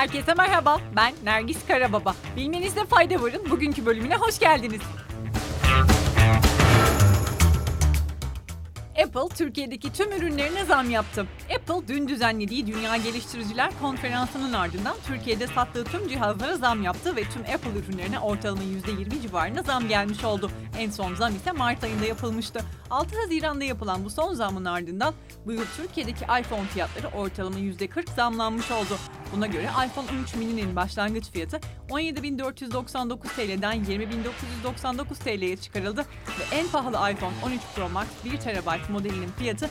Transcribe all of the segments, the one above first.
Herkese merhaba, ben Nergis Karababa. Bilmenizde fayda varın bugünkü bölümüne hoş geldiniz. Apple Türkiye'deki tüm ürünlerine zam yaptı. Apple dün düzenlediği Dünya Geliştiriciler Konferansı'nın ardından Türkiye'de sattığı tüm cihazlara zam yaptı ve tüm Apple ürünlerine ortalama %20 civarında zam gelmiş oldu. En son zam ise Mart ayında yapılmıştı. 6 Haziran'da yapılan bu son zamın ardından bu yıl Türkiye'deki iPhone fiyatları ortalama %40 zamlanmış oldu. Buna göre iPhone 13 mini'nin başlangıç fiyatı 17.499 TL'den 20.999 TL'ye çıkarıldı ve en pahalı iPhone 13 Pro Max 1 TB modelinin fiyatı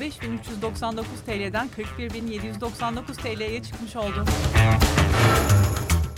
35.399 TL'den 41.799 TL'ye çıkmış oldu.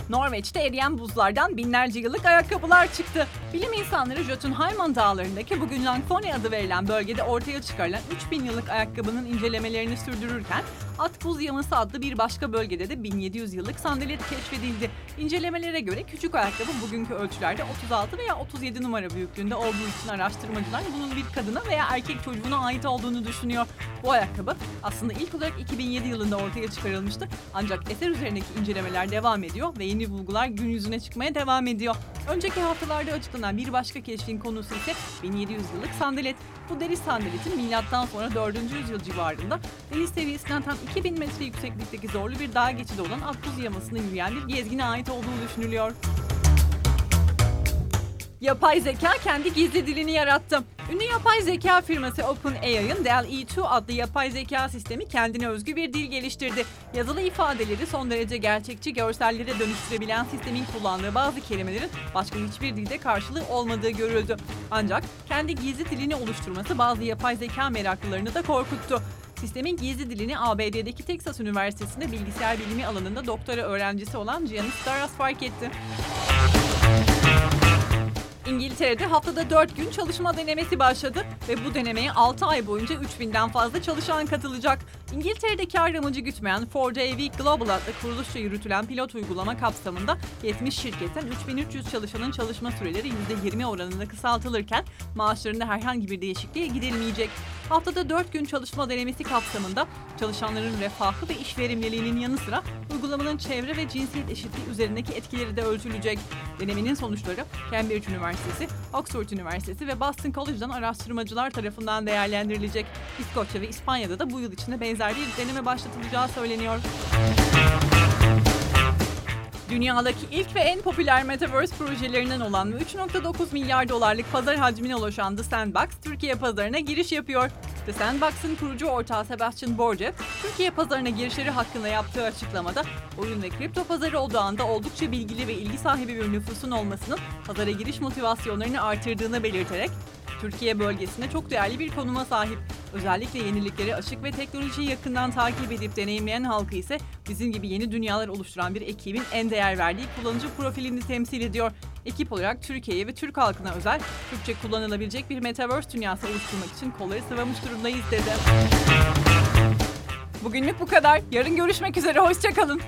Norveç'te eriyen buzlardan binlerce yıllık ayakkabılar çıktı. Bilim insanları Jotunheimen dağlarındaki bugün Langfone adı verilen bölgede ortaya çıkarılan 3000 yıllık ayakkabının incelemelerini sürdürürken At Buz Yaması adlı bir başka bölgede de 1700 yıllık sandalet keşfedildi. İncelemelere göre küçük ayakkabı bugünkü ölçülerde 36 veya 37 numara büyüklüğünde olduğu için araştırmacılar bunun bir kadına veya erkek çocuğuna ait olduğunu düşünüyor. Bu ayakkabı aslında ilk olarak 2007 yılında ortaya çıkarılmıştı. Ancak eser üzerindeki incelemeler devam ediyor ve yeni bulgular gün yüzüne çıkmaya devam ediyor. Önceki haftalarda açıklanan bir başka keşfin konusu ise 1700 yıllık sandalet. Bu deri sandaletin milattan sonra 4. yüzyıl civarında deniz seviyesinden tam 2000 metre yükseklikteki zorlu bir dağ geçidi olan Akbuz yamasını yürüyen bir gezgine ait olduğu düşünülüyor. Yapay zeka kendi gizli dilini yarattı. Ünlü yapay zeka firması OpenAI'ın DALL-E2 adlı yapay zeka sistemi kendine özgü bir dil geliştirdi. Yazılı ifadeleri son derece gerçekçi görsellere dönüştürebilen sistemin kullandığı bazı kelimelerin başka hiçbir dilde karşılığı olmadığı görüldü. Ancak kendi gizli dilini oluşturması bazı yapay zeka meraklılarını da korkuttu. Sistemin gizli dilini ABD'deki Texas Üniversitesi'nde bilgisayar bilimi alanında doktora öğrencisi olan Giannis Staras fark etti. İngiltere'de haftada 4 gün çalışma denemesi başladı ve bu denemeye 6 ay boyunca 3000'den fazla çalışan katılacak. İngiltere'de kar amacı gütmeyen 4Day Week Global adlı kuruluşça yürütülen pilot uygulama kapsamında 70 şirketten 3300 çalışanın çalışma süreleri %20 oranında kısaltılırken maaşlarında herhangi bir değişikliğe gidilmeyecek. Haftada 4 gün çalışma denemesi kapsamında çalışanların refahı ve iş verimliliğinin yanı sıra uygulamanın çevre ve cinsiyet eşitliği üzerindeki etkileri de ölçülecek. Denemenin sonuçları Cambridge Üniversitesi, Oxford Üniversitesi ve Boston College'dan araştırmacılar tarafından değerlendirilecek. İskoçya ve İspanya'da da bu yıl içinde benzer bir deneme başlatılacağı söyleniyor. Dünyadaki ilk ve en popüler Metaverse projelerinden olan ve 3.9 milyar dolarlık pazar hacmine ulaşan The Sandbox, Türkiye pazarına giriş yapıyor. The Sandbox'ın kurucu ortağı Sebastian Borge, Türkiye pazarına girişleri hakkında yaptığı açıklamada oyun ve kripto pazarı odağında oldukça bilgili ve ilgi sahibi bir nüfusun olmasının pazara giriş motivasyonlarını artırdığını belirterek Türkiye bölgesinde çok değerli bir konuma sahip. Özellikle yenilikleri açık ve teknolojiyi yakından takip edip deneyimleyen halkı ise bizim gibi yeni dünyalar oluşturan bir ekibin en değer verdiği kullanıcı profilini temsil ediyor. Ekip olarak Türkiye'ye ve Türk halkına özel Türkçe kullanılabilecek bir metaverse dünyası oluşturmak için kolları sıvamış durumdayız dedi. Bugünlük bu kadar. Yarın görüşmek üzere. Hoşçakalın.